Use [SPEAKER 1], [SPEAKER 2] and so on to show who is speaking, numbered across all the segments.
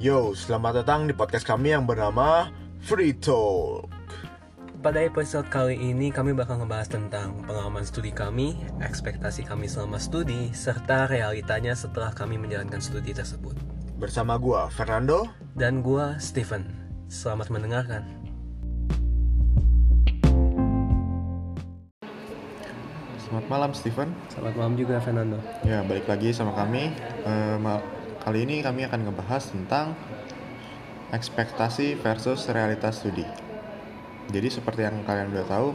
[SPEAKER 1] Yo, selamat datang di podcast kami yang bernama Free Talk.
[SPEAKER 2] Pada episode kali ini kami bakal ngebahas tentang pengalaman studi kami, ekspektasi kami selama studi, serta realitanya setelah kami menjalankan studi tersebut.
[SPEAKER 1] Bersama gua Fernando.
[SPEAKER 2] Dan gua Steven. Selamat mendengarkan.
[SPEAKER 1] Selamat malam Steven.
[SPEAKER 2] Selamat malam juga Fernando.
[SPEAKER 1] Ya, balik lagi sama kami. Ma- kali ini kami akan ngebahas tentang ekspektasi versus realitas studi. Jadi seperti yang kalian udah tahu,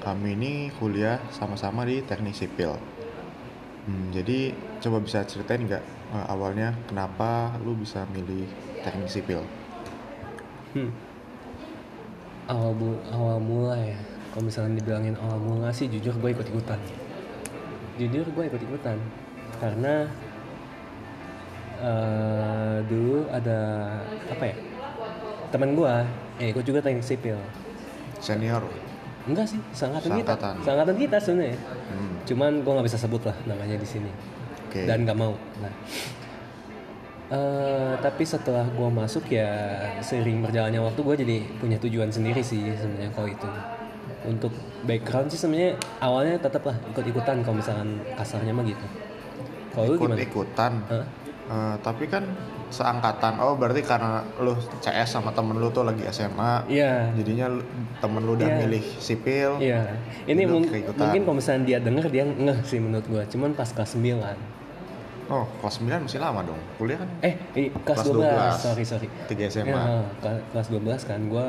[SPEAKER 1] kami ini kuliah sama-sama di teknik sipil. Hmm, jadi coba bisa ceritain nggak eh, awalnya kenapa lu bisa milih teknik sipil?
[SPEAKER 2] Hmm. Awal, bu- awal mula ya. Kalau misalnya dibilangin awal mula sih jujur gue ikut ikutan. Jujur gue ikut ikutan karena eh, dulu ada apa ya teman gue ya ikut juga teknik sipil.
[SPEAKER 1] Senior.
[SPEAKER 2] Enggak sih, seangkatan kita.
[SPEAKER 1] Seangkatan.
[SPEAKER 2] Seangkatan kita sebenarnya.
[SPEAKER 1] Hmm,
[SPEAKER 2] Cuman gue nggak bisa sebut lah namanya di sini.
[SPEAKER 1] Oke.
[SPEAKER 2] Dan nggak mau. Nah, eh, tapi setelah gue masuk ya sering berjalannya waktu gue jadi punya tujuan sendiri sih sebenarnya kalau itu. Untuk background sih sebenarnya awalnya tetap lah ikut-ikutan kalau misalkan kasarnya mah gitu. Kalau lu gimana?
[SPEAKER 1] Ikut-ikutan.
[SPEAKER 2] Hah?
[SPEAKER 1] Eh, tapi kan seangkatan. Oh, berarti karena lu CS sama temen lu tuh lagi SMA.
[SPEAKER 2] Iya.
[SPEAKER 1] Jadinya lu- temen lu udah
[SPEAKER 2] Iya.
[SPEAKER 1] milih sipil.
[SPEAKER 2] Iya. Ini
[SPEAKER 1] Lu
[SPEAKER 2] mung-
[SPEAKER 1] keikutan.
[SPEAKER 2] mungkin kalau misalnya dia denger dia ngeh sih menurut gue. Cuman pas kelas 9
[SPEAKER 1] Oh, kelas 9 masih lama dong. Kuliah kan
[SPEAKER 2] Eh, i- kelas,
[SPEAKER 1] Kelas
[SPEAKER 2] 12.
[SPEAKER 1] 12.
[SPEAKER 2] Sorry, sorry.
[SPEAKER 1] 3 SMA.
[SPEAKER 2] Ya, ke- kelas 12 kan gue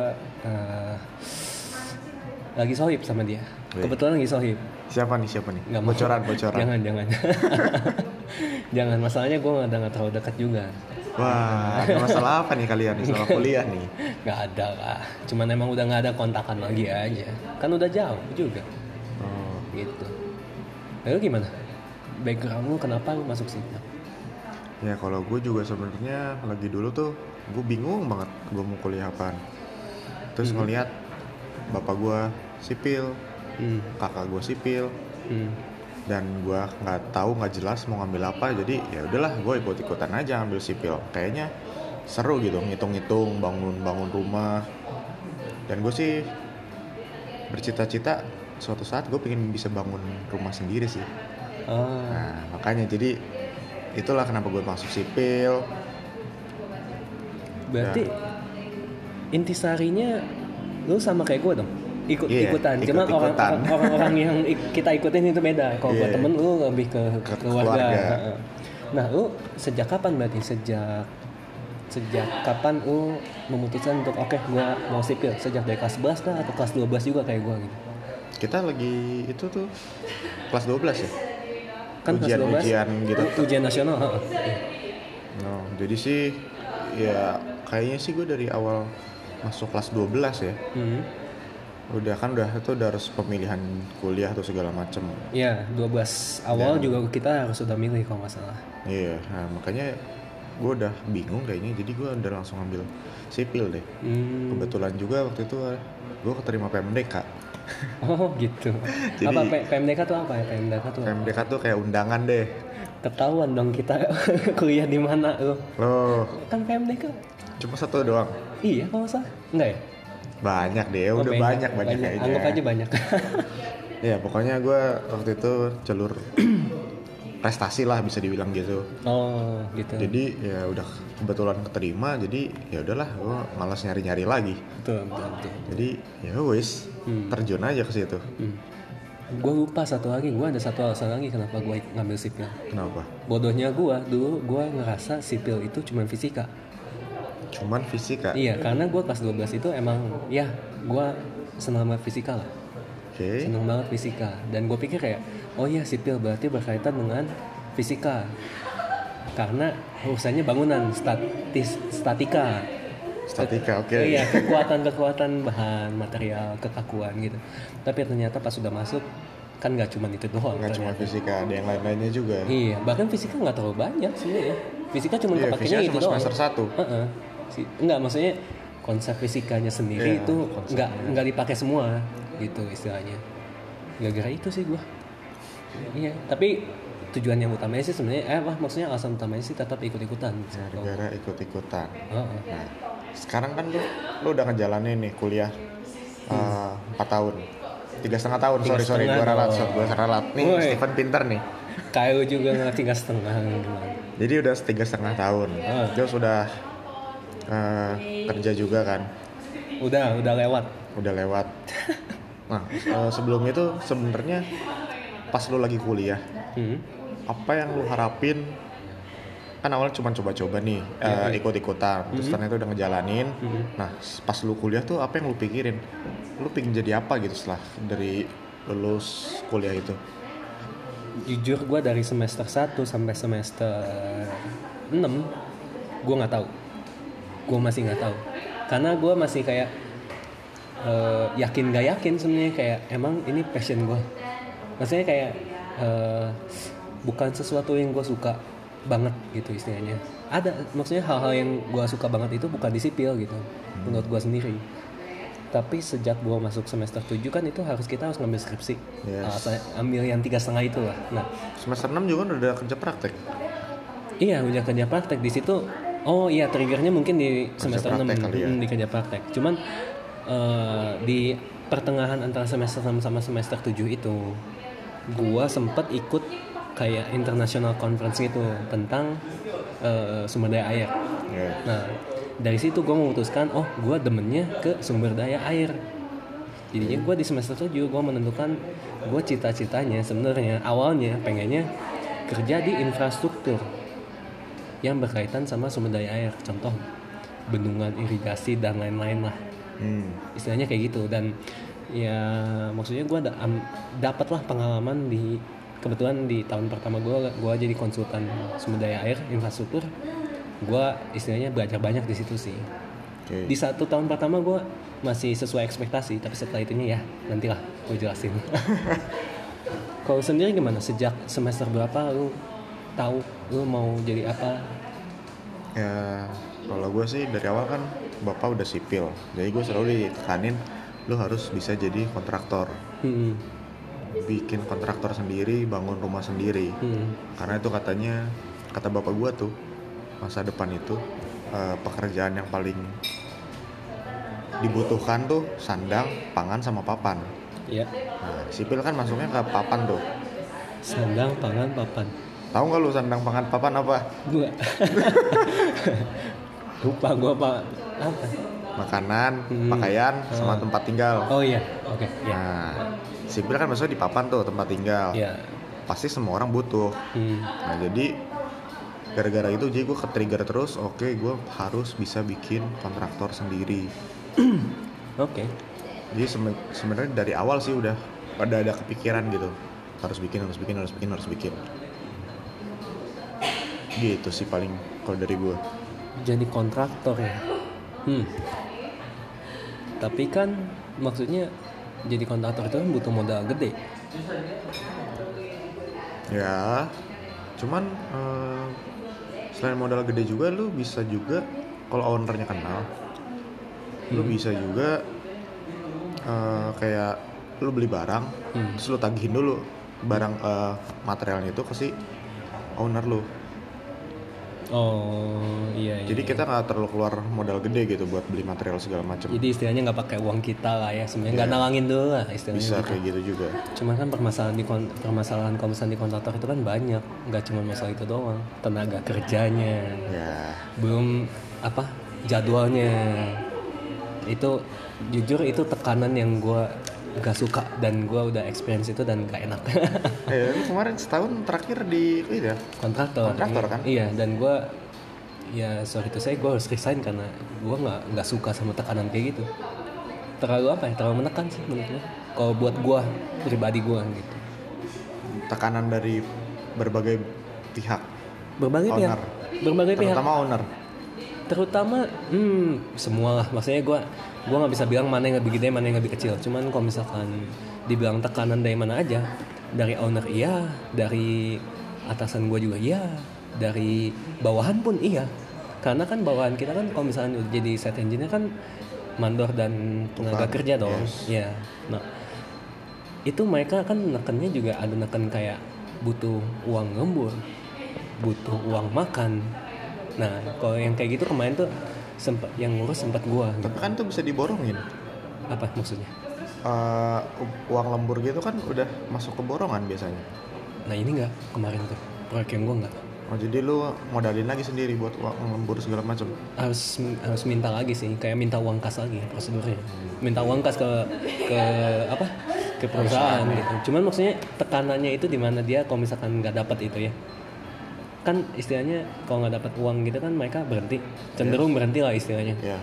[SPEAKER 2] lagi sohib sama dia.
[SPEAKER 1] Wih.
[SPEAKER 2] Kebetulan lagi sohib.
[SPEAKER 1] Siapa nih? Siapa nih?
[SPEAKER 2] Nggak mau.
[SPEAKER 1] bocoran, bocoran.
[SPEAKER 2] Jangan, jangan. jangan, masalahnya gue udah nggak terlalu dekat juga.
[SPEAKER 1] Wah, ada masalah apa nih kalian nih selama kuliah nih?
[SPEAKER 2] Nggak ada lah. Cuman emang udah nggak ada kontakan lagi aja. Kan udah jauh juga.
[SPEAKER 1] Oh,
[SPEAKER 2] Gitu. Lalu gimana? Background lu kenapa lu masuk situ?
[SPEAKER 1] ya kalau gue juga sebenarnya lagi dulu tuh gue bingung banget gue mau kuliah apaan. Terus
[SPEAKER 2] Mhm.
[SPEAKER 1] ngeliat bapak gue sipil,
[SPEAKER 2] Hmm.
[SPEAKER 1] kakak gue sipil,
[SPEAKER 2] Hmm.
[SPEAKER 1] dan gue nggak tahu nggak jelas mau ngambil apa jadi ya udahlah gue ikut ikutan aja ambil sipil kayaknya seru gitu ngitung-ngitung bangun bangun rumah dan gue sih bercita-cita suatu saat gue pengen bisa bangun rumah sendiri sih
[SPEAKER 2] Ah.
[SPEAKER 1] nah makanya jadi itulah kenapa gue masuk sipil
[SPEAKER 2] Berarti intisarinya lu sama kayak gue dong ikut
[SPEAKER 1] Iya,
[SPEAKER 2] ikutan cuma orang
[SPEAKER 1] ikut-ikutan.
[SPEAKER 2] orang- orang-orang yang ik- kita ikutin itu beda kalau buat
[SPEAKER 1] Iya.
[SPEAKER 2] temen lu lebih ke,
[SPEAKER 1] Ke
[SPEAKER 2] keluarga,
[SPEAKER 1] keluarga.
[SPEAKER 2] Nah lu sejak kapan berarti sejak sejak kapan lu memutuskan untuk oke gua mau sipil sejak dari kelas 11 kah atau kelas 12 juga kayak gua gitu
[SPEAKER 1] kita lagi itu tuh kelas 12 ya
[SPEAKER 2] kan kelas 12
[SPEAKER 1] Ujian-ujian gitu
[SPEAKER 2] ujian nasional.
[SPEAKER 1] No, jadi sih ya kayaknya sih gue dari awal masuk kelas 12 ya.
[SPEAKER 2] Hmm.
[SPEAKER 1] Udah kan udah itu udah harus pemilihan kuliah atau segala macem.
[SPEAKER 2] Iya, 12 awal juga kita harus sudah milih kalau nggak salah.
[SPEAKER 1] Iya, nah makanya gue udah bingung kayaknya jadi gue udah langsung ambil sipil deh.
[SPEAKER 2] Hmm.
[SPEAKER 1] Kebetulan juga waktu itu gue keterima PMDK.
[SPEAKER 2] Oh gitu.
[SPEAKER 1] Jadi-
[SPEAKER 2] apa PMDK tuh apa ya? PMDK tuh apa?
[SPEAKER 1] PMDK tuh kayak undangan deh.
[SPEAKER 2] ketahuan dong kita kuliah di mana lo.
[SPEAKER 1] Loh,
[SPEAKER 2] Kan PMDK.
[SPEAKER 1] cuma satu doang.
[SPEAKER 2] Iya kalau salah. Enggak ya?
[SPEAKER 1] Banyak deh,
[SPEAKER 2] Oh,
[SPEAKER 1] udah banyak banyak kayaknya.
[SPEAKER 2] Anggap aja banyak.
[SPEAKER 1] Ya pokoknya gue waktu itu jalur prestasi lah bisa dibilang gitu.
[SPEAKER 2] oh gitu.
[SPEAKER 1] jadi ya udah kebetulan keterima jadi ya udahlah gue malas nyari nyari lagi
[SPEAKER 2] betul betul betul.
[SPEAKER 1] jadi ya wis
[SPEAKER 2] Hmm.
[SPEAKER 1] terjun aja ke situ
[SPEAKER 2] Hmm. Gue lupa satu lagi. Gue ada satu alasan lagi kenapa gue ngambil sipil.
[SPEAKER 1] kenapa
[SPEAKER 2] Bodohnya gue dulu gue ngerasa sipil itu cuma fisika.
[SPEAKER 1] Cuman fisika.
[SPEAKER 2] Iya, karena gue kelas 12 itu emang ya gue senang banget fisika lah.
[SPEAKER 1] oke.
[SPEAKER 2] Seneng banget fisika. Dan gue pikir kayak oh iya sipil berarti berkaitan dengan fisika. Karena urusannya bangunan statis statika.
[SPEAKER 1] Statika oke.
[SPEAKER 2] iya kekuatan kekuatan bahan material kekakuan gitu. Tapi ternyata pas sudah masuk kan nggak cuma itu doang
[SPEAKER 1] nggak cuma fisika ada yang lain lainnya juga.
[SPEAKER 2] Iya bahkan fisika nggak terlalu banyak sebenarnya. Fisika cuma
[SPEAKER 1] iya
[SPEAKER 2] kepakainya itu
[SPEAKER 1] cuma
[SPEAKER 2] doang.
[SPEAKER 1] semester satu.
[SPEAKER 2] Heeh. Si- enggak maksudnya konsep fisikanya sendiri
[SPEAKER 1] Iya,
[SPEAKER 2] itu
[SPEAKER 1] konsepnya.
[SPEAKER 2] nggak nggak dipakai semua gitu istilahnya. Gara-gara itu sih gua. Iya tapi tujuan yang utamanya sih sebenarnya eh apa maksudnya alasan utamanya sih tetap ikut-ikutan.
[SPEAKER 1] Gara-gara ikut-ikutan.
[SPEAKER 2] Heeh.
[SPEAKER 1] nah sekarang kan lu lu udah ngejalanin nih kuliah eh, empat tahun. Tiga setengah tahun
[SPEAKER 2] Tiga
[SPEAKER 1] sorry sorry gue ralat sorry gue ralat. Nih
[SPEAKER 2] Woi.
[SPEAKER 1] Steven pinter nih.
[SPEAKER 2] Kayak juga nggak tiga setengah
[SPEAKER 1] jadi udah tiga setengah tahun.
[SPEAKER 2] Ah.
[SPEAKER 1] terus udah eh, kerja juga kan?
[SPEAKER 2] Udah udah lewat.
[SPEAKER 1] Udah lewat. Nah eh, sebelum itu sebenarnya pas lu lagi kuliah
[SPEAKER 2] Hmm.
[SPEAKER 1] apa yang lu harapin? Kan awalnya cuma coba-coba nih
[SPEAKER 2] Iya,
[SPEAKER 1] eh, ikut-ikutan terus ternyata udah ngejalanin.
[SPEAKER 2] Mhm.
[SPEAKER 1] nah pas lu kuliah tuh apa yang lu pikirin? Lu pengen jadi apa gitu setelah dari lulus kuliah itu?
[SPEAKER 2] Jujur gue dari semester 1 sampai semester 6 gue nggak tahu gue masih nggak tahu. Karena gue masih kayak eh, yakin gak yakin sebenarnya kayak emang ini passion gue maksudnya kayak eh, bukan sesuatu yang gue suka banget gitu istilahnya. Ada maksudnya hal-hal yang gue suka banget itu bukan di sipil gitu menurut gue sendiri. Tapi sejak gue masuk semester 7 kan itu harus kita harus ngambil skripsi.
[SPEAKER 1] Yes.
[SPEAKER 2] Saya ambil yang tiga setengah itu lah. Nah.
[SPEAKER 1] Semester 6 juga udah kerja praktek?
[SPEAKER 2] Iya udah kerja praktek. Di situ. Oh iya triggernya mungkin di semester 6
[SPEAKER 1] praktek kali ya.
[SPEAKER 2] di kerja praktek. Cuman eh, di pertengahan antara semester 6 sama semester 7 itu gua sempet ikut kayak international conference gitu tentang eh, sumber daya air.
[SPEAKER 1] ya
[SPEAKER 2] Nah, dari situ gue memutuskan, oh gue demennya ke sumber daya air. Jadinya gue di semester 7 gue menentukan gue cita-citanya sebenarnya awalnya pengennya kerja di infrastruktur yang berkaitan sama sumber daya air. Contoh bendungan irigasi dan lain-lain lah.
[SPEAKER 1] hmm.
[SPEAKER 2] Istilahnya kayak gitu dan ya maksudnya gue da dapatlah pengalaman di kebetulan di tahun pertama gue gue jadi konsultan sumber daya air infrastruktur gue istilahnya belajar banyak di situ sih
[SPEAKER 1] oke
[SPEAKER 2] di satu tahun pertama gue masih sesuai ekspektasi tapi setelah itunya ya nantilah gue jelasin kalau sendiri gimana sejak semester berapa lu tahu lu mau jadi apa?
[SPEAKER 1] Ya kalau gue sih dari awal kan bapak udah sipil. Jadi gue selalu ditekanin lu harus bisa jadi kontraktor.
[SPEAKER 2] Hmm,
[SPEAKER 1] bikin kontraktor sendiri bangun rumah sendiri.
[SPEAKER 2] Hmm,
[SPEAKER 1] karena itu katanya kata bapak gua tuh masa depan itu eh, pekerjaan yang paling dibutuhkan tuh sandang, pangan sama papan.
[SPEAKER 2] ya.
[SPEAKER 1] Nah, sipil kan masuknya ke papan tuh.
[SPEAKER 2] sandang pangan papan
[SPEAKER 1] Tahu nggak lu sandang, pangan, papan apa?
[SPEAKER 2] gua lupa gua apa apa
[SPEAKER 1] Makanan,
[SPEAKER 2] Hmm.
[SPEAKER 1] pakaian, sama
[SPEAKER 2] Ah.
[SPEAKER 1] tempat tinggal.
[SPEAKER 2] oh iya oke ya
[SPEAKER 1] Nah, sipil kan masuknya di papan tuh tempat tinggal.
[SPEAKER 2] ya
[SPEAKER 1] Pasti semua orang butuh.
[SPEAKER 2] hmm.
[SPEAKER 1] Nah jadi gara-gara itu jadi gue ke-trigger terus. Oke, gue harus bisa bikin kontraktor sendiri.
[SPEAKER 2] oke
[SPEAKER 1] Jadi seme- sebenarnya dari awal sih udah ada ada kepikiran gitu. Harus bikin, harus bikin, harus bikin, harus bikin. Gitu sih paling kalau dari gue.
[SPEAKER 2] jadi kontraktor ya hmm tapi kan maksudnya jadi kontraktor itu kan butuh modal gede
[SPEAKER 1] Ya, cuman eh, selain modal gede juga lu bisa juga kalau ownernya kenal, lu
[SPEAKER 2] Hmm.
[SPEAKER 1] bisa juga eh, kayak lu beli barang,
[SPEAKER 2] Hmm.
[SPEAKER 1] terus lu tagihin dulu barang eh, materialnya itu ke si owner lu.
[SPEAKER 2] Oh iya, iya
[SPEAKER 1] Jadi
[SPEAKER 2] iya.
[SPEAKER 1] kita nggak terlalu keluar modal gede gitu buat beli material segala macam.
[SPEAKER 2] jadi istilahnya nggak pakai uang kita lah ya sebenarnya nggak
[SPEAKER 1] Iya.
[SPEAKER 2] nalangin dulu lah istilahnya
[SPEAKER 1] Bisa
[SPEAKER 2] gitu.
[SPEAKER 1] kayak gitu juga.
[SPEAKER 2] cuman kan permasalahan di permasalahan misalnya di kontraktor itu kan banyak nggak cuma masalah itu doang tenaga kerjanya
[SPEAKER 1] Ya,
[SPEAKER 2] belum apa jadwalnya itu jujur itu tekanan yang gue gak suka dan gue udah experience itu dan gak enak.
[SPEAKER 1] Eh lu kemarin setahun terakhir di itu ya?
[SPEAKER 2] kontraktor.
[SPEAKER 1] Kontraktor, kan?
[SPEAKER 2] iya dan gue ya sorry itu saya gue harus resign karena gue nggak nggak suka sama tekanan kayak gitu. Terlalu apa ya? Terlalu menekan sih menurut gue kalau buat gue pribadi gue gitu.
[SPEAKER 1] Tekanan dari berbagai pihak,
[SPEAKER 2] berbagai pihak.
[SPEAKER 1] Owner.
[SPEAKER 2] berbagai pihak.
[SPEAKER 1] Terutama owner.
[SPEAKER 2] Terutama hmm semua lah. Maksudnya gue gue nggak bisa bilang mana yang lebih gede mana yang lebih kecil. Cuman kalau misalkan dibilang tekanan dari mana aja dari owner iya dari atasan gue juga iya dari bawahan pun iya. Karena kan bawahan kita kan kalau misalnya udah jadi set engineer kan mandor dan tenaga
[SPEAKER 1] Tukang,
[SPEAKER 2] kerja dong.
[SPEAKER 1] Yes.
[SPEAKER 2] ya nah itu mereka kan nekennya juga ada neken kayak butuh uang lembur butuh uang makan nah kalau yang kayak gitu kemarin tuh sempat yang ngurus sempat gua gitu.
[SPEAKER 1] Tapi kan tuh bisa diborongin.
[SPEAKER 2] apa maksudnya
[SPEAKER 1] Eh, uang lembur gitu kan udah masuk ke borongan biasanya.
[SPEAKER 2] nah ini nggak kemarin tuh proyek yang gua nggak
[SPEAKER 1] Oh jadi lu modalin lagi sendiri buat uang lembur segala macam.
[SPEAKER 2] harus harus minta lagi sih kayak minta uang kas lagi prosedurnya minta uang kas ke ke apa ke perusahaan gitu cuman maksudnya tekanannya itu di mana dia kalau misalkan nggak dapat itu ya kan istilahnya kalau nggak dapat uang gitu kan mereka berhenti cenderung berhenti lah istilahnya
[SPEAKER 1] Ya.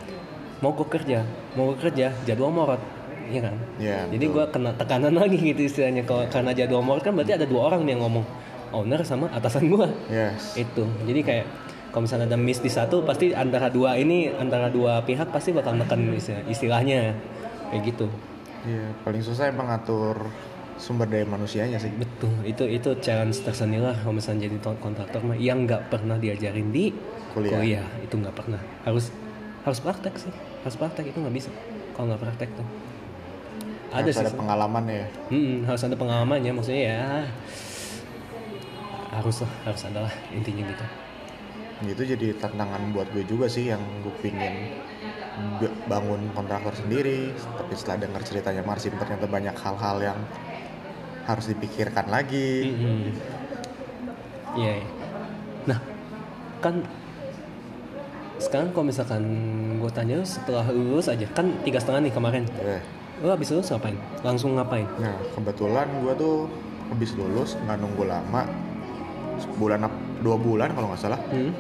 [SPEAKER 2] mau gue kerja mau gue kerja jadwal morot iya kan
[SPEAKER 1] Ya.
[SPEAKER 2] jadi gue kena tekanan lagi gitu istilahnya kalau karena jadwal morot kan berarti ada dua orang nih yang ngomong owner sama atasan gue
[SPEAKER 1] Yes.
[SPEAKER 2] itu jadi kayak kalau misalnya ada miss di satu pasti antara dua ini antara dua pihak pasti bakal neken istilah- istilahnya kayak gitu
[SPEAKER 1] Iya. Paling susah emang ngatur sumber daya manusianya sih.
[SPEAKER 2] betul itu itu challenge tersendiri lah kalau misalnya jadi kontraktor mah yang nggak pernah diajarin di
[SPEAKER 1] Kuliah.
[SPEAKER 2] itu nggak pernah harus harus praktek sih harus praktek itu nggak bisa kalau nggak praktek tuh ada
[SPEAKER 1] Harus
[SPEAKER 2] sih
[SPEAKER 1] ada pengalaman ya.
[SPEAKER 2] Hmm, harus ada pengalamannya maksudnya ya harus lah harus ada lah intinya gitu
[SPEAKER 1] Itu jadi tantangan buat gue juga sih yang gue pingin bangun kontraktor sendiri. Tapi setelah dengar ceritanya Marsin ternyata banyak hal-hal yang harus dipikirkan lagi.
[SPEAKER 2] Mm-mm. Iya. iya. Nah, kan sekarang kalau misalkan gue tanya lu setelah lulus aja kan tiga setengah nih kemarin,
[SPEAKER 1] Eh,
[SPEAKER 2] lu habis lulus ngapain? Langsung ngapain?
[SPEAKER 1] Nah kebetulan gue tuh habis lulus nggak nunggu lama sebulan ap- dua bulan kalau nggak salah
[SPEAKER 2] Hmm?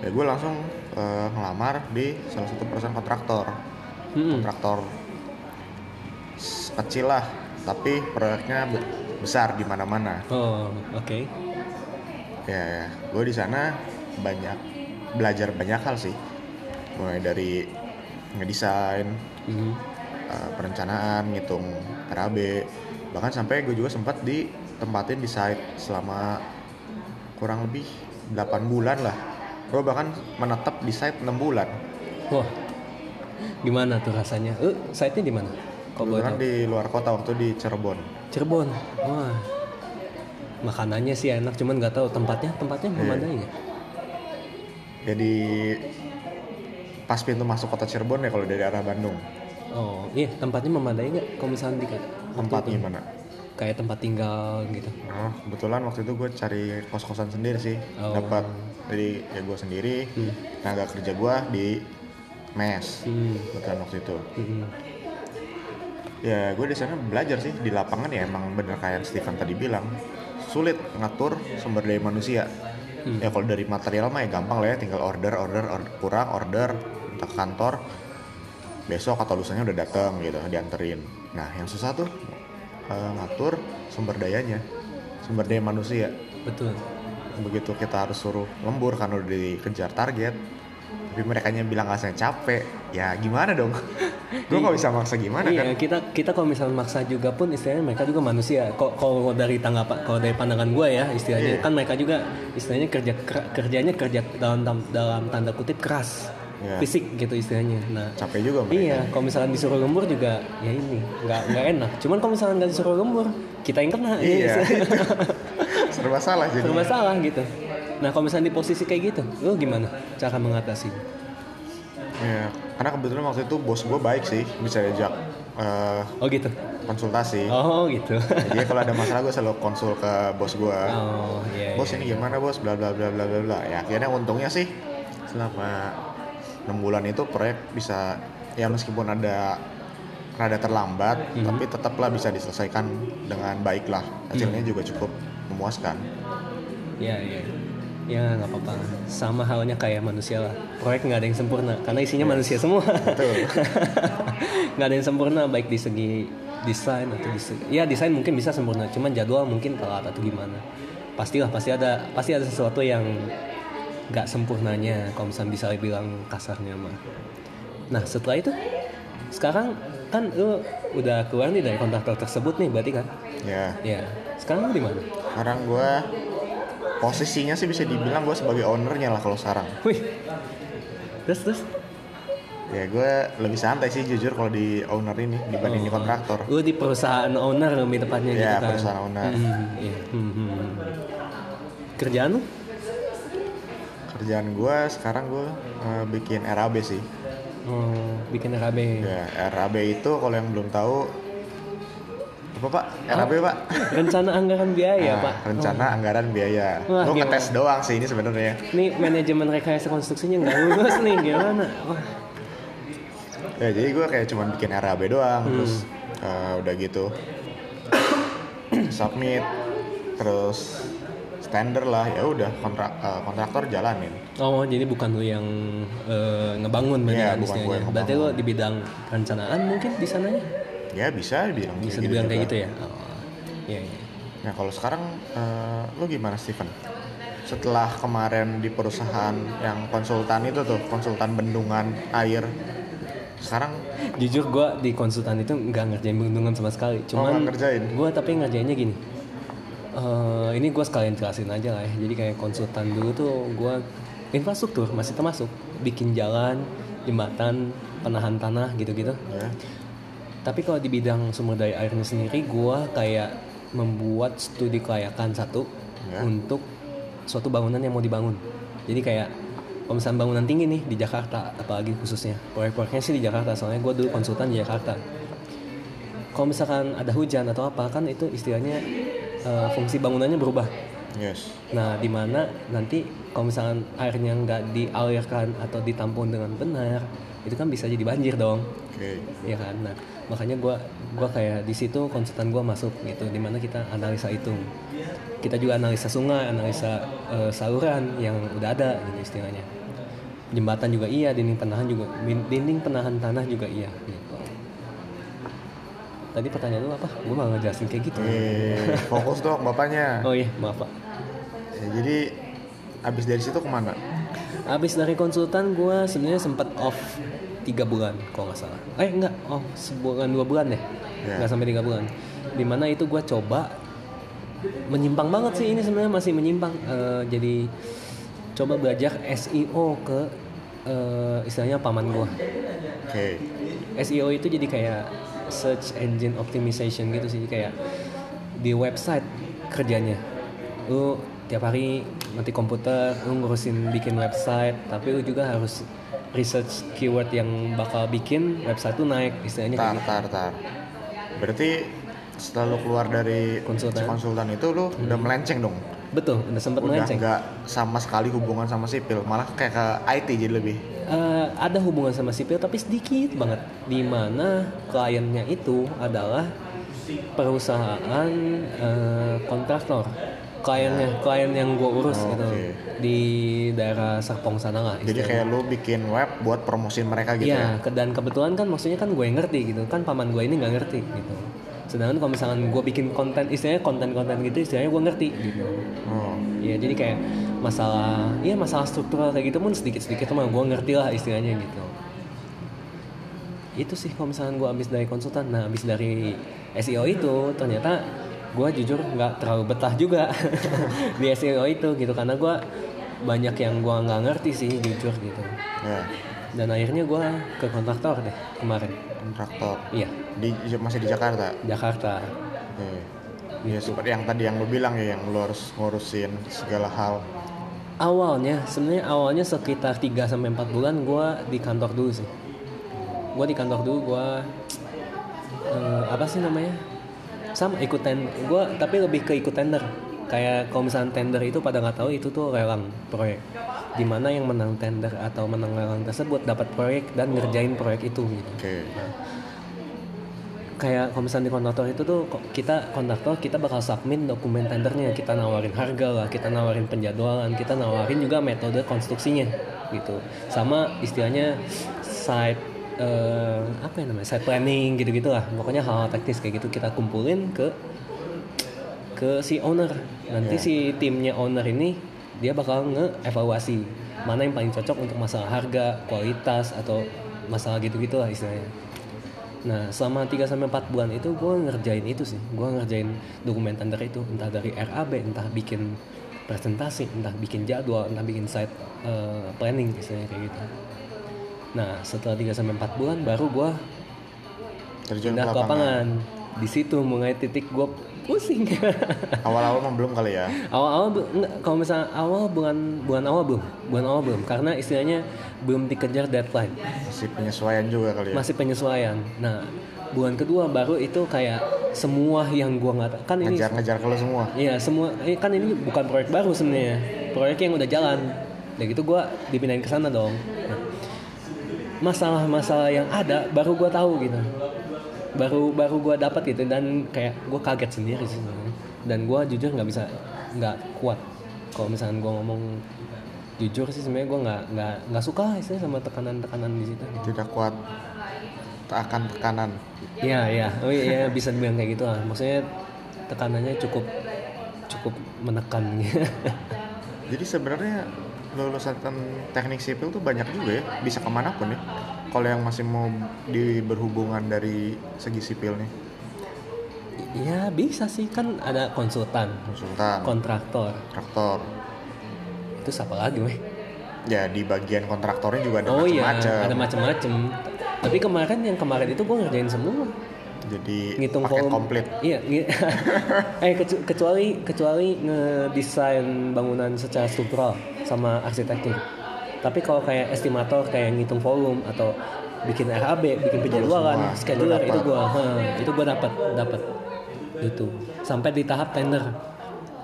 [SPEAKER 1] ya gue langsung eh, ngelamar di salah satu perusahaan kontraktor
[SPEAKER 2] Hmm.
[SPEAKER 1] kontraktor kecil lah tapi proyeknya be- besar di mana-mana
[SPEAKER 2] Oh, oke.
[SPEAKER 1] ya, gue di sana banyak belajar banyak hal sih mulai dari ngedesain
[SPEAKER 2] Mhm.
[SPEAKER 1] eh, perencanaan ngitung RAB bahkan sampai gue juga sempat ditempatin di site selama kurang lebih 8 bulan lah gue bahkan menetap di site 6 bulan
[SPEAKER 2] Wah, gimana tuh rasanya? Eh, site-nya di mana? Tahu?
[SPEAKER 1] di luar kota waktu di Cirebon
[SPEAKER 2] Cirebon. Wah, makanannya sih enak, cuman nggak tahu tempatnya. Tempatnya memadai nggak?
[SPEAKER 1] jadi pas pintu masuk kota Cirebon ya kalau dari arah Bandung
[SPEAKER 2] Oh, iya tempatnya memadai nggak? Kalau misalnya di
[SPEAKER 1] tempat gimana
[SPEAKER 2] kayak tempat tinggal gitu.
[SPEAKER 1] oh kebetulan waktu itu gue cari kos-kosan sendiri sih
[SPEAKER 2] Oh.
[SPEAKER 1] dapat jadi ya gue sendiri
[SPEAKER 2] Hmm.
[SPEAKER 1] tenaga kerja gue di mes
[SPEAKER 2] Hmm.
[SPEAKER 1] kebetulan waktu itu
[SPEAKER 2] Hmm.
[SPEAKER 1] Ya gue di sana belajar sih. Di lapangan ya emang bener kayak Steven tadi bilang sulit ngatur sumber daya manusia.
[SPEAKER 2] Hmm.
[SPEAKER 1] ya kalau dari material mah ya gampang lah ya tinggal order order, order kurang order minta ke kantor. Besok atau lusanya udah datang gitu dianterin. Nah yang susah tuh eh, ngatur sumber dayanya sumber daya manusia.
[SPEAKER 2] Betul.
[SPEAKER 1] begitu kita harus suruh lembur karena udah dikejar target tapi mereka bilang rasanya capek ya gimana dong gue nggak bisa maksa gimana kan
[SPEAKER 2] Iya, kita kita kalau misalnya maksa juga pun istilahnya mereka juga manusia. Kok kalau dari tanggapan kalau dari pandangan gue ya istilahnya
[SPEAKER 1] Iya.
[SPEAKER 2] kan mereka juga istilahnya kerja ker- kerjanya kerja dalam dalam tanda kutip keras.
[SPEAKER 1] Iya.
[SPEAKER 2] Fisik gitu istilahnya. Nah,
[SPEAKER 1] capek juga mereka
[SPEAKER 2] Iya, kalau misalnya disuruh lembur juga ya ini nggak nggak enak. Cuman kalau misalnya nggak disuruh lembur, kita yang kena.
[SPEAKER 1] Iya,
[SPEAKER 2] Iya,
[SPEAKER 1] serba salah jadi
[SPEAKER 2] serba salah gitu. Nah, kalau misalnya di posisi kayak gitu, lu gimana cara mengatasi?
[SPEAKER 1] ya karena kebetulan waktu itu bos gue baik sih bisa diajak eh,
[SPEAKER 2] Oh gitu.
[SPEAKER 1] konsultasi
[SPEAKER 2] Oh gitu.
[SPEAKER 1] jadi kalau ada masalah gue selalu konsul ke bos gue
[SPEAKER 2] Oh iya.
[SPEAKER 1] bos
[SPEAKER 2] iya.
[SPEAKER 1] ini gimana bos bla bla bla bla bla bla ya akhirnya untungnya sih selama enam bulan itu proyek bisa ya meskipun ada rada terlambat
[SPEAKER 2] Mhm.
[SPEAKER 1] tapi tetaplah bisa diselesaikan dengan baik lah hasilnya juga cukup memuaskan
[SPEAKER 2] Iya iya. Ya nggak apa-apa. Sama halnya kayak manusia lah. Proyek nggak ada yang sempurna karena isinya manusia semua. nggak ada yang sempurna baik di segi desain atau di segi, ya desain mungkin bisa sempurna. Cuman jadwal mungkin telat atau gimana. Pastilah pasti ada pasti ada sesuatu yang nggak sempurnanya kalau misalnya bisa bilang kasarnya mah. Nah setelah itu sekarang kan lu udah keluar nih dari kontraktor tersebut nih berarti kan?
[SPEAKER 1] ya
[SPEAKER 2] Ya sekarang lu di mana?
[SPEAKER 1] sekarang gue posisinya sih bisa dibilang gue sebagai ownernya lah kalau sekarang
[SPEAKER 2] Wih. Terus terus.
[SPEAKER 1] Ya gue lebih santai sih jujur kalau di owner ini dibanding di kontraktor.
[SPEAKER 2] Lu di perusahaan owner lebih tepatnya gitu
[SPEAKER 1] Ya
[SPEAKER 2] kan?
[SPEAKER 1] perusahaan owner.
[SPEAKER 2] Hmm, iya. Hmm, hmm. Kerjaan lu?
[SPEAKER 1] Kerjaan gue sekarang gue eh, bikin RAB sih.
[SPEAKER 2] Oh, bikin RAB.
[SPEAKER 1] Ya RAB itu kalau yang belum tahu apa pak? RAB pak?
[SPEAKER 2] Rencana anggaran biaya,
[SPEAKER 1] Nah,
[SPEAKER 2] Pak.
[SPEAKER 1] Rencana anggaran biaya.
[SPEAKER 2] Wah,
[SPEAKER 1] Gue
[SPEAKER 2] gimana?
[SPEAKER 1] ngetes doang sih ini sebenarnya.
[SPEAKER 2] Ini manajemen rekayasa konstruksinya nggak lulus nih, gimana? Wah,
[SPEAKER 1] Ya jadi gue kayak cuman bikin RAB doang,
[SPEAKER 2] Hmm.
[SPEAKER 1] terus eh, udah gitu submit, terus standar lah ya udah kontrak eh, kontraktor jalanin.
[SPEAKER 2] Oh, jadi bukan lu yang eh, ngebangun berarti kan
[SPEAKER 1] bukan gua
[SPEAKER 2] istilahnya.
[SPEAKER 1] yang
[SPEAKER 2] Berarti lu di bidang perencanaan mungkin di sananya?
[SPEAKER 1] Ya bisa dibilang
[SPEAKER 2] Bisa
[SPEAKER 1] kayak
[SPEAKER 2] dibilang
[SPEAKER 1] gitu
[SPEAKER 2] kayak
[SPEAKER 1] juga.
[SPEAKER 2] gitu ya? Oh, iya, iya.
[SPEAKER 1] Nah kalau sekarang eh, lu gimana Steven? Setelah kemarin di perusahaan yang konsultan itu tuh konsultan bendungan air, sekarang
[SPEAKER 2] Jujur gue di konsultan itu nggak ngerjain bendungan sama sekali.
[SPEAKER 1] Oh,
[SPEAKER 2] Cuman
[SPEAKER 1] nggak ngerjain?
[SPEAKER 2] gue tapi ngerjainnya gini. Eh, ini gue sekalian jelasin aja lah ya. Jadi kayak konsultan dulu tuh gue infrastruktur masih termasuk bikin jalan, jembatan, penahan tanah gitu-gitu.
[SPEAKER 1] ya
[SPEAKER 2] Tapi kalau di bidang sumber daya airnya sendiri, gua kayak membuat studi kelayakan satu
[SPEAKER 1] Ya.
[SPEAKER 2] untuk suatu bangunan yang mau dibangun. Jadi kayak kalau misalnya bangunan tinggi nih di Jakarta, apalagi khususnya proyek-proyeknya sih di Jakarta. Soalnya gua dulu konsultan di Jakarta. Kalau misalkan ada hujan atau apa kan itu istilahnya eh, fungsi bangunannya berubah.
[SPEAKER 1] yes
[SPEAKER 2] Nah, di mana nanti kalau misalkan airnya nggak dialirkan atau ditampung dengan benar, itu kan bisa jadi banjir dong
[SPEAKER 1] oke
[SPEAKER 2] ya kan nah makanya gua gua kayak di situ konsultan gua masuk gitu di mana kita analisa itu kita juga analisa sungai analisa eh, saluran yang udah ada gitu istilahnya. Jembatan juga iya dinding penahan juga dinding penahan tanah juga iya gitu. Tadi pertanyaan lu apa? Gua malah ngejelasin kayak gitu.
[SPEAKER 1] Eh, fokus dong bapaknya.
[SPEAKER 2] Oh iya maaf pak.
[SPEAKER 1] Ya, jadi abis dari situ ke mana
[SPEAKER 2] Abis dari konsultan gue sebenarnya sempat off tiga bulan kalau nggak salah. Eh enggak, oh sebulan dua bulan deh,
[SPEAKER 1] Ya.
[SPEAKER 2] nggak sampai tiga bulan. Di mana itu gue coba menyimpang banget sih ini sebenarnya masih menyimpang. Eh, jadi coba belajar SEO ke eh, istilahnya paman gue.
[SPEAKER 1] oke
[SPEAKER 2] SEO itu jadi kayak search engine optimization gitu sih kayak di website kerjanya lu tiap hari nanti komputer lu ngurusin bikin website tapi lu juga harus research keyword yang bakal bikin website tuh naik istilahnya
[SPEAKER 1] tar
[SPEAKER 2] gitu.
[SPEAKER 1] tar tar. Berarti setelah lu keluar dari
[SPEAKER 2] Konsultan.
[SPEAKER 1] konsultan itu lu udah melenceng dong?
[SPEAKER 2] Betul udah sempet
[SPEAKER 1] udah
[SPEAKER 2] melenceng.
[SPEAKER 1] nggak sama sekali hubungan sama sipil malah kayak ke IT jadi lebih.
[SPEAKER 2] Eh, ada hubungan sama sipil tapi sedikit banget. Di mana kliennya itu adalah perusahaan eh, kontraktor kliennya klien yang gue urus
[SPEAKER 1] Oh,
[SPEAKER 2] gitu. di daerah Serpong sana lah
[SPEAKER 1] jadi kayak lu bikin web buat promosiin mereka gitu ya?
[SPEAKER 2] Iya, ke- dan kebetulan kan maksudnya kan gue yang ngerti gitu. Kan paman gue ini nggak ngerti gitu. Sedangkan kalau misalkan gue bikin konten istilahnya konten-konten gitu istilahnya gue ngerti gitu.
[SPEAKER 1] Oh.
[SPEAKER 2] Ya jadi kayak masalah iya masalah struktural kayak gitu pun sedikit-sedikit mah gue ngerti lah istilahnya gitu. Itu sih kalau misalkan gue habis dari konsultan. Nah habis dari SEO itu ternyata gue jujur nggak terlalu betah juga di SEO itu gitu karena gue banyak yang gue nggak ngerti sih jujur gitu.
[SPEAKER 1] Ya.
[SPEAKER 2] Dan akhirnya gue ke kontraktor deh kemarin.
[SPEAKER 1] Kontraktor?
[SPEAKER 2] Iya.
[SPEAKER 1] Di masih di Jakarta?
[SPEAKER 2] Jakarta.
[SPEAKER 1] Oke. Ya seperti yang tadi yang lu bilang ya yang lu harus ngurusin segala hal.
[SPEAKER 2] Awalnya sebenarnya awalnya sekitar 3 sampai 4 bulan gue di kantor dulu sih. Gue di kantor dulu gue eh, apa sih namanya sama ikut tender gue tapi lebih ke ikut tender. Kayak kalau misalnya tender itu pada nggak tahu itu tuh lelang proyek. Di mana yang menang tender atau menang lelang tersebut dapat proyek dan ngerjain proyek itu gitu.
[SPEAKER 1] Oke.
[SPEAKER 2] Kayak kalau misalnya di kontraktor itu tuh kita kontraktor kita bakal submit dokumen tendernya. Kita nawarin harga lah kita nawarin penjadwalan kita nawarin juga metode konstruksinya gitu. Sama istilahnya site eh, apa ya namanya site planning gitu gitulah pokoknya hal-hal teknis kayak gitu kita kumpulin ke ke si owner. Nanti
[SPEAKER 1] Ya.
[SPEAKER 2] si timnya owner ini dia bakal nge-evaluasi mana yang paling cocok untuk masalah harga kualitas atau masalah gitu gitulah istilahnya. Nah selama 3 sampai 4 bulan itu gue ngerjain itu sih. Gue ngerjain dokumen tender itu. Entah dari RAB, entah bikin presentasi Entah bikin jadwal, entah bikin site eh, planning istilahnya kayak gitu Nah setelah 3 sampai 4 bulan baru gue
[SPEAKER 1] terjun
[SPEAKER 2] pindah
[SPEAKER 1] ke lapangan.
[SPEAKER 2] Di situ mulai titik gue pusing.
[SPEAKER 1] awal-awal mah belum kali ya?
[SPEAKER 2] Awal-awal kalau misalnya awal bulan bulan awal belum, bulan awal belum karena istilahnya belum dikejar deadline,
[SPEAKER 1] masih penyesuaian juga kali ya?
[SPEAKER 2] Masih penyesuaian. Nah bulan kedua baru itu kayak semua yang gua nggak kan ini
[SPEAKER 1] ngejar-ngejar kalau semua?
[SPEAKER 2] Iya semua ini kan ini bukan proyek baru sebenarnya. Proyek yang udah jalan. Dan gitu gue dipindahin ke sana dong. Nah, masalah-masalah yang ada baru gue tahu gitu. Baru baru gue dapat gitu dan kayak gue kaget sendiri sih dan gue jujur nggak bisa nggak kuat kalau misalnya gue ngomong jujur sih sebenarnya gue nggak nggak nggak suka istilahnya sama tekanan-tekanan di situ.
[SPEAKER 1] Tidak kuat akan tekanan.
[SPEAKER 2] Iya iya, oh iya bisa dibilang kayak gitu lah. Maksudnya tekanannya cukup cukup menekan.
[SPEAKER 1] jadi sebenarnya lulusan teknik sipil tuh banyak juga ya bisa ke mana pun ya kalau yang masih mau di berhubungan dari segi sipilnya
[SPEAKER 2] Iya bisa sih kan ada konsultan,
[SPEAKER 1] konsultan
[SPEAKER 2] kontraktor.
[SPEAKER 1] kontraktor
[SPEAKER 2] Itu siapa lagi weh?
[SPEAKER 1] ya di bagian kontraktornya juga ada
[SPEAKER 2] Oh iya,
[SPEAKER 1] macam-macam
[SPEAKER 2] ada macem-macem. Tapi kemarin yang kemarin itu gue ngerjain semua.
[SPEAKER 1] Jadi
[SPEAKER 2] Ngitung
[SPEAKER 1] paket
[SPEAKER 2] volume.
[SPEAKER 1] komplit
[SPEAKER 2] Iya, eh kecu- kecuali kecuali ngedesain bangunan secara struktural sama arsitektur. Tapi kalau kayak estimator kayak ngitung volume atau bikin RAB, bikin penjadwalan, scheduler itu gua, ha, itu gua dapat, dapat. Gitu. Sampai di tahap tender.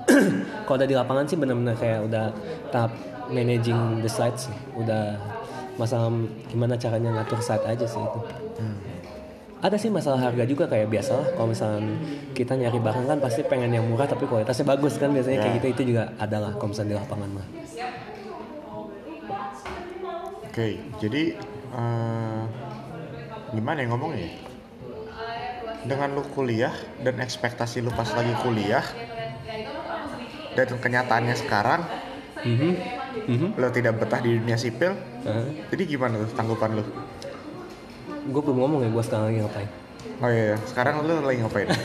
[SPEAKER 2] kalau udah di lapangan sih benar-benar kayak udah tahap managing the sites sih. Udah masalah gimana caranya ngatur site aja sih itu
[SPEAKER 1] Hmm.
[SPEAKER 2] Ada sih masalah harga juga kayak biasa lah kalau misalnya kita nyari barang kan pasti pengen yang murah tapi kualitasnya bagus kan biasanya kayak
[SPEAKER 1] Ya.
[SPEAKER 2] gitu itu juga ada lah kalau misalnya di lapangan mah
[SPEAKER 1] oke jadi eh, gimana ya ngomongnya ya? dengan lu kuliah dan ekspektasi lu pas lagi kuliah dan kenyataannya sekarang
[SPEAKER 2] Mhm. Mhm.
[SPEAKER 1] lo tidak betah di dunia sipil
[SPEAKER 2] Hah?
[SPEAKER 1] jadi gimana tuh tanggapan lu
[SPEAKER 2] gue belum ngomong ya gue sekarang lagi ngapain?
[SPEAKER 1] Oh iya iya. sekarang lu lagi ngapain?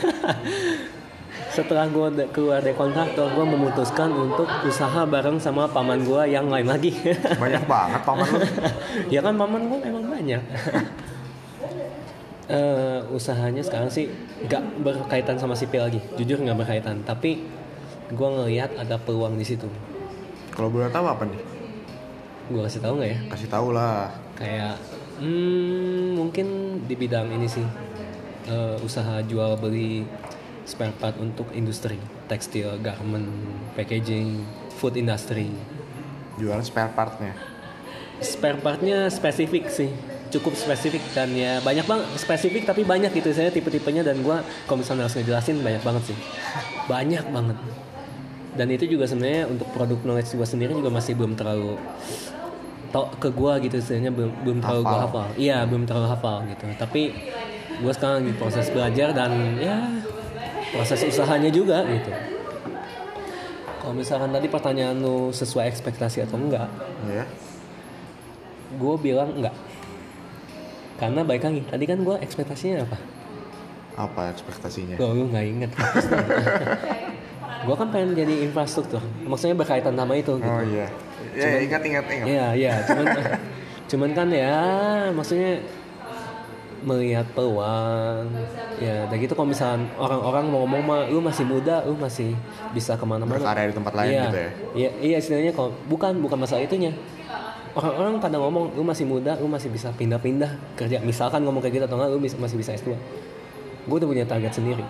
[SPEAKER 2] Setelah gue keluar dari kontraktor gue memutuskan untuk usaha bareng sama paman gue yang lain lagi.
[SPEAKER 1] Banyak banget paman lu.
[SPEAKER 2] Ya kan paman gue emang banyak. Eh, usahanya sekarang sih nggak berkaitan sama sipil lagi. Jujur nggak berkaitan tapi gue ngelihat ada peluang di situ.
[SPEAKER 1] Kalau boleh tahu apa nih?
[SPEAKER 2] Gue kasih tahu nggak ya?
[SPEAKER 1] Kasih tahu lah.
[SPEAKER 2] Kayak hmm, mungkin di bidang ini sih eh, usaha jual beli spare part untuk industri tekstil garment packaging food industry.
[SPEAKER 1] Jualan spare partnya?
[SPEAKER 2] Spare partnya spesifik sih cukup spesifik dan ya banyak banget spesifik tapi banyak gitu saya tipe-tipenya dan gua kalau misalnya harus ngejelasin banyak banget sih. Banyak banget. Dan itu juga sebenarnya untuk produk knowledge gua sendiri juga masih belum terlalu tau ke gua gitu sebenarnya belum belum terlalu gua
[SPEAKER 1] Hafal.
[SPEAKER 2] iya belum terlalu hafal gitu. Tapi gua sekarang lagi proses belajar dan ya proses usahanya juga gitu. Kalau misalkan tadi pertanyaan lu sesuai ekspektasi atau enggak
[SPEAKER 1] ya
[SPEAKER 2] gue bilang enggak. Karena baik lagi tadi kan gue ekspektasinya apa?
[SPEAKER 1] Apa ekspektasinya?
[SPEAKER 2] Gue lu nggak inget gue kan pengen jadi infrastruktur. Maksudnya berkaitan sama itu gitu.
[SPEAKER 1] Oh iya ya ingat ingat ingat.
[SPEAKER 2] Iya iya cuman cuman kan ya maksudnya melihat peluang. Ya dan gitu kalau misalnya orang-orang mau ngomong mah lu masih muda lu masih bisa ke mana-mana.
[SPEAKER 1] Berkarya di tempat lain
[SPEAKER 2] iya,
[SPEAKER 1] gitu ya?
[SPEAKER 2] Iya iya istilahnya kalau bukan bukan masalah itunya. Orang-orang pada ngomong lu masih muda lu masih bisa pindah-pindah kerja. Misalkan ngomong kayak gitu atau enggak lu masih bisa S2 gue udah punya target sendiri.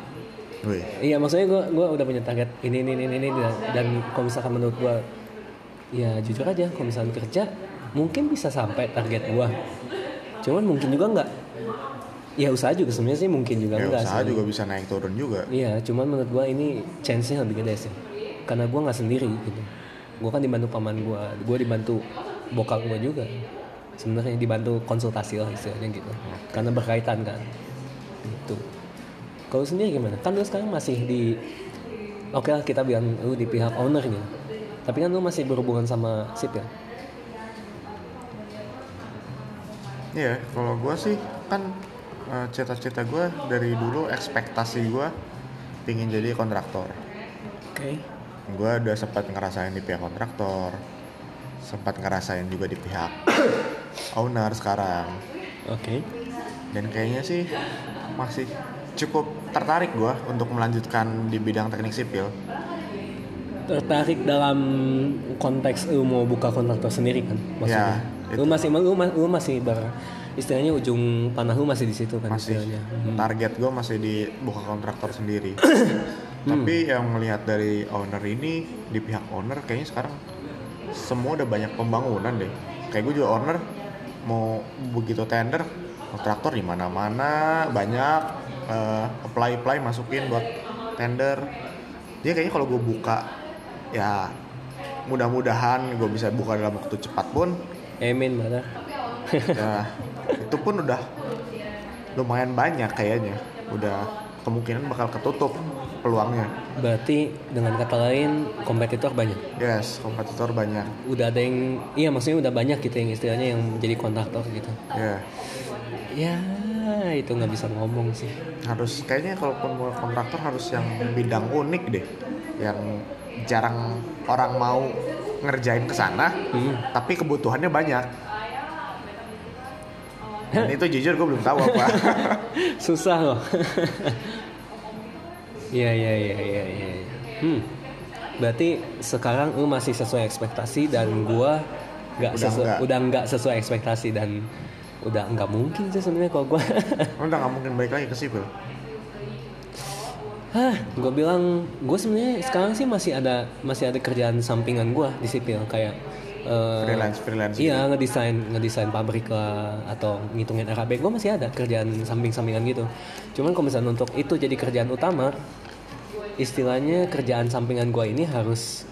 [SPEAKER 1] Wih,
[SPEAKER 2] Iya maksudnya gue gua udah punya target ini ini ini ini dan, dan kalau misalkan menurut gue ya jujur aja kalau misalkan kerja mungkin bisa sampai target gue cuman mungkin juga enggak ya usaha juga sebenarnya sih mungkin juga
[SPEAKER 1] ya
[SPEAKER 2] enggak
[SPEAKER 1] usaha
[SPEAKER 2] sih.
[SPEAKER 1] juga bisa naik turun juga.
[SPEAKER 2] Iya cuman menurut gue ini chance-nya lebih gede sih. Karena gue nggak sendiri gitu. Gue kan dibantu paman gue gue dibantu bokap gue juga. Sebenarnya dibantu konsultasi lah istilahnya gitu. Karena berkaitan kan. Gitu. Kalau sendiri gimana? Kan lu sekarang masih di oke lah kita bilang lu di pihak ownernya tapi kan lu masih berhubungan sama sipil
[SPEAKER 1] Iya, kalau gue sih kan eh, cita-cita gue dari dulu ekspektasi gue pingin jadi kontraktor.
[SPEAKER 2] oke
[SPEAKER 1] Gue udah sempat ngerasain di pihak kontraktor, sempat ngerasain juga di pihak owner sekarang
[SPEAKER 2] Oke.
[SPEAKER 1] dan kayaknya sih masih cukup tertarik gua untuk melanjutkan di bidang teknik sipil
[SPEAKER 2] Tertarik dalam konteks lu mau buka kontraktor sendiri kan? Maksudnya.
[SPEAKER 1] Ya,
[SPEAKER 2] lu masih lu, lu masih ber istilahnya ujung panah lu masih di situ kan
[SPEAKER 1] masih
[SPEAKER 2] istilahnya. Hmm.
[SPEAKER 1] target gue masih di buka kontraktor sendiri tapi yang melihat dari owner ini di pihak owner kayaknya sekarang semua udah banyak pembangunan deh kayak gue juga owner mau begitu tender kontraktor di mana-mana banyak apply apply masukin buat tender dia kayaknya kalau gue buka ya mudah-mudahan gue bisa buka dalam waktu cepat pun
[SPEAKER 2] Amin, brother.
[SPEAKER 1] ya itu pun udah lumayan banyak kayaknya udah kemungkinan bakal ketutup peluangnya
[SPEAKER 2] Berarti dengan kata lain kompetitor banyak.
[SPEAKER 1] yes kompetitor banyak
[SPEAKER 2] Udah ada yang iya maksudnya udah banyak gitu yang istilahnya yang jadi kontraktor gitu.
[SPEAKER 1] ya
[SPEAKER 2] Ya itu nggak bisa ngomong sih.
[SPEAKER 1] harus kayaknya kalaupun mau kontraktor harus yang bidang unik deh yang jarang orang mau ngerjain ke sana
[SPEAKER 2] Hmm.
[SPEAKER 1] tapi kebutuhannya banyak dan itu jujur gue belum tahu apa
[SPEAKER 2] Susah loh. Iya iya iya iya iya. Hmm. Berarti sekarang lu masih sesuai ekspektasi dan gua nggak sesuai udah nggak sesuai ekspektasi dan udah nggak mungkin sih sebenarnya kalau gua
[SPEAKER 1] udah nggak mungkin balik lagi ke sipil
[SPEAKER 2] Hah, gue bilang gue sebenarnya sekarang sih masih ada masih ada kerjaan sampingan gue di sipil kayak eh,
[SPEAKER 1] freelance freelance
[SPEAKER 2] Iya ngedesain ngedesain pabrik lah atau ngitungin RAB gue masih ada kerjaan samping-sampingan gitu. Cuman kalau misalnya untuk itu jadi kerjaan utama, istilahnya kerjaan sampingan gue ini harus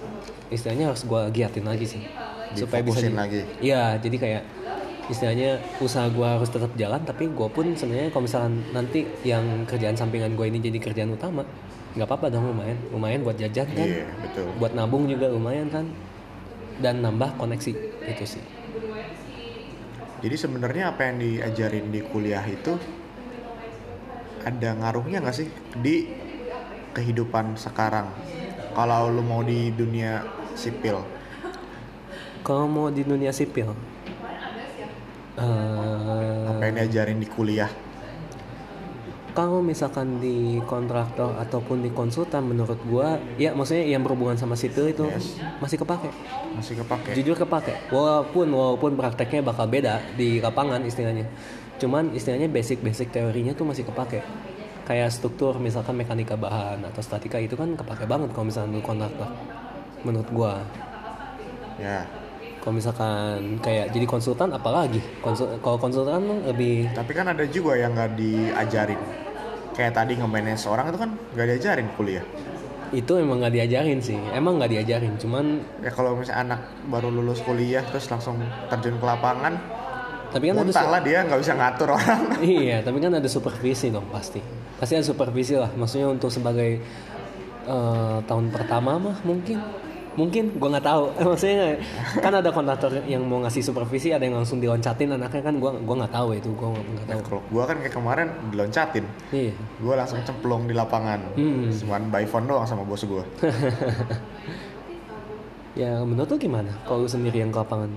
[SPEAKER 2] istilahnya harus gue giatin lagi sih supaya bisa
[SPEAKER 1] lagi.
[SPEAKER 2] Iya jadi kayak istilahnya usaha gue harus tetap jalan tapi gue pun sebenarnya kalau misalkan nanti yang kerjaan sampingan gue ini jadi kerjaan utama nggak apa-apa dong lumayan. Lumayan buat jajan kan.
[SPEAKER 1] Iya betul.
[SPEAKER 2] Buat nabung juga lumayan kan. Dan nambah koneksi itu sih.
[SPEAKER 1] Jadi sebenarnya apa yang diajarin di kuliah itu ada ngaruhnya nggak sih di kehidupan sekarang? Kalau lu mau di dunia sipil,
[SPEAKER 2] kalau mau di dunia sipil eh,
[SPEAKER 1] apa yang diajarin di kuliah?
[SPEAKER 2] kalau misalkan di kontraktor ataupun di konsultan menurut gua ya maksudnya yang berhubungan sama sipil itu
[SPEAKER 1] Yes.
[SPEAKER 2] masih kepake
[SPEAKER 1] Masih kepake?
[SPEAKER 2] jujur kepake walaupun walaupun prakteknya bakal beda di lapangan istilahnya cuman istilahnya basic basic teorinya tuh masih kepake kayak struktur misalkan mekanika bahan atau statika itu kan kepake banget kalau misalkan lu kontraktor menurut gua
[SPEAKER 1] Ya.
[SPEAKER 2] Kalau misalkan kayak jadi konsultan apalagi Konsul, kalau konsultan lebih
[SPEAKER 1] Tapi kan ada juga yang nggak diajarin. Kayak tadi nge-manage orang itu kan nggak diajarin kuliah.
[SPEAKER 2] itu emang nggak diajarin sih emang nggak diajarin cuman
[SPEAKER 1] Ya kalau misalnya anak baru lulus kuliah terus langsung terjun ke lapangan,
[SPEAKER 2] tapi kan ada
[SPEAKER 1] lah dia nggak bisa ngatur orang.
[SPEAKER 2] iya tapi kan ada supervisi dong pasti pasti ada supervisi lah maksudnya untuk sebagai eh, tahun pertama mah mungkin mungkin gua nggak tahu. Maksudnya kan ada kontraktor yang mau ngasih supervisi ada yang langsung diloncatin anaknya kan gua gua nggak tahu itu gua nggak tahu.
[SPEAKER 1] Kalau gua kan kayak kemarin diloncatin,
[SPEAKER 2] iya.
[SPEAKER 1] Gue langsung cemplung di lapangan.
[SPEAKER 2] Hmm.
[SPEAKER 1] cuman by phone doang sama bos gue
[SPEAKER 2] ya menurut lu gimana kalau lu sendiri yang ke lapangan?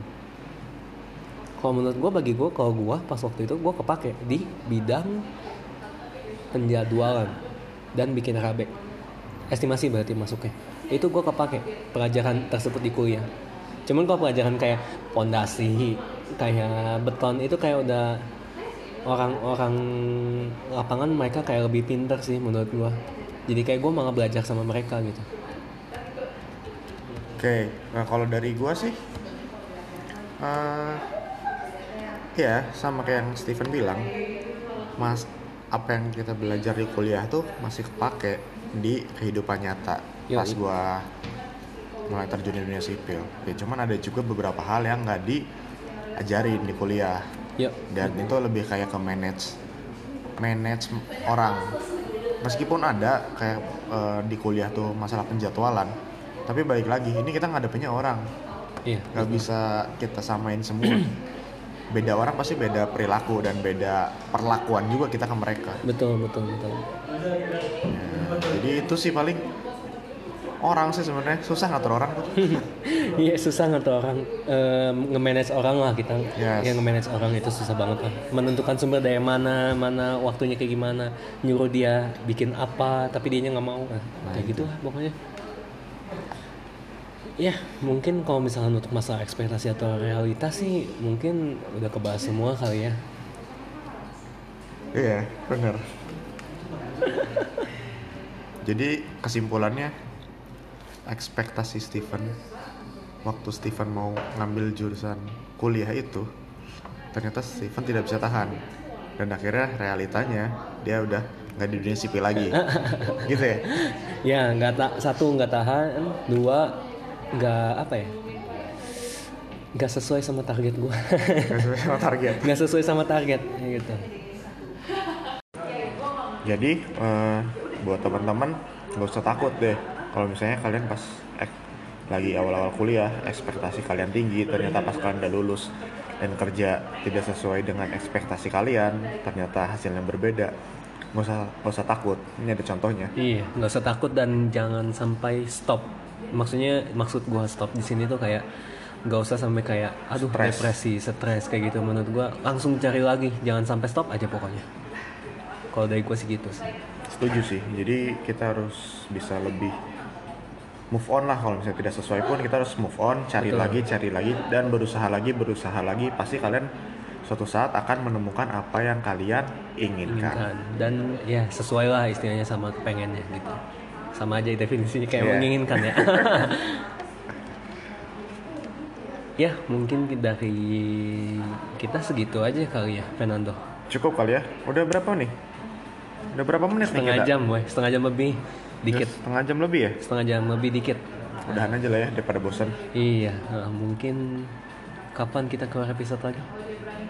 [SPEAKER 2] Kalau menurut gua bagi gua kalau gua pas waktu itu gua kepake di bidang penjadwalan dan bikin RAB estimasi berarti masuknya itu gua kepake pelajaran tersebut di kuliah. Cuman kalau pelajaran kayak pondasi kayak beton itu kayak udah orang-orang lapangan mereka kayak lebih pinter sih menurut gua. Jadi kayak gua malah belajar sama mereka gitu.
[SPEAKER 1] Oke nah kalau dari gue sih eh ya sama kayak yang Steven bilang mas apa yang kita belajar di kuliah tuh masih kepake di kehidupan nyata.
[SPEAKER 2] Yoi.
[SPEAKER 1] pas gue mulai terjun di dunia sipil. Ya cuman ada juga beberapa hal yang nggak diajarin di kuliah.
[SPEAKER 2] Yuk
[SPEAKER 1] dan itu lebih kayak ke manage manage orang. Meskipun ada kayak eh, di kuliah tuh masalah penjadwalan tapi balik lagi ini kita ngadepinnya orang.
[SPEAKER 2] Iya
[SPEAKER 1] nggak bisa kita samain semua beda orang pasti beda perilaku dan beda perlakuan juga kita ke mereka
[SPEAKER 2] betul betul betul
[SPEAKER 1] Ya, jadi itu sih paling orang sih sebenarnya susah ngatur orang
[SPEAKER 2] Iya susah ngatur orang eh, nge-manage orang lah kita.
[SPEAKER 1] Yes.
[SPEAKER 2] Ya nge-manage orang itu susah banget lah. Menentukan sumber daya mana, mana waktunya kayak gimana, nyuruh dia bikin apa, tapi dianya nggak mau. Nah, kayak gitu lah pokoknya. Ya mungkin kalau misalkan untuk masalah ekspektasi atau realitas sih mungkin udah kebahas semua kali ya.
[SPEAKER 1] iya bener jadi kesimpulannya ekspektasi Steven waktu Steven mau ngambil jurusan kuliah itu ternyata Steven tidak bisa tahan. Dan akhirnya realitanya dia udah nggak di dunia sipil lagi. Gitu ya?
[SPEAKER 2] Ya nggak tak satu nggak tahan, dua nggak apa ya, nggak sesuai sama target gua.
[SPEAKER 1] nggak sesuai sama target.
[SPEAKER 2] Nggak sesuai sama target kayak gitu.
[SPEAKER 1] Jadi eh, buat teman-teman nggak usah takut deh. Kalau misalnya kalian pas ek- lagi awal-awal kuliah ekspektasi kalian tinggi ternyata pas kalian udah lulus dan kerja tidak sesuai dengan ekspektasi kalian ternyata hasilnya berbeda. Nggak usah nggak usah takut. Ini ada contohnya.
[SPEAKER 2] Iya nggak usah takut dan jangan sampai stop maksudnya maksud gua stop di sini tuh kayak nggak usah sampai kayak aduh
[SPEAKER 1] Stres.
[SPEAKER 2] depresi stres kayak gitu. Menurut gua langsung cari lagi jangan sampai stop aja pokoknya. Kalau dari gua sih gitu sih.
[SPEAKER 1] Setuju sih. Jadi kita harus bisa lebih move on lah. Kalau misalnya tidak sesuai pun kita harus move on cari
[SPEAKER 2] Betul.
[SPEAKER 1] lagi cari lagi dan berusaha lagi berusaha lagi. Pasti kalian suatu saat akan menemukan apa yang kalian inginkan.
[SPEAKER 2] Inginkan. dan ya sesuai lah istilahnya sama pengennya gitu sama aja definisinya kayak
[SPEAKER 1] Iya.
[SPEAKER 2] menginginkan ya. Ya mungkin dari kita segitu aja kali ya Fernando.
[SPEAKER 1] Cukup kali ya. Udah berapa nih? Udah berapa menit nih
[SPEAKER 2] setengah
[SPEAKER 1] kita?
[SPEAKER 2] jam boy setengah jam lebih dikit.
[SPEAKER 1] Udah setengah jam lebih ya?
[SPEAKER 2] Setengah jam lebih dikit.
[SPEAKER 1] Udahan aja lah ya daripada bosan
[SPEAKER 2] iya nah, mungkin kapan kita keluar episode lagi?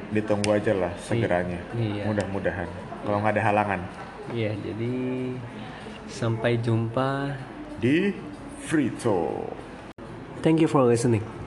[SPEAKER 1] Ditunggu aja lah segeranya
[SPEAKER 2] Iya.
[SPEAKER 1] mudah-mudahan. Kalau nggak ada halangan.
[SPEAKER 2] Iya jadi sampai jumpa
[SPEAKER 1] di Free Talk.
[SPEAKER 2] Thank you for listening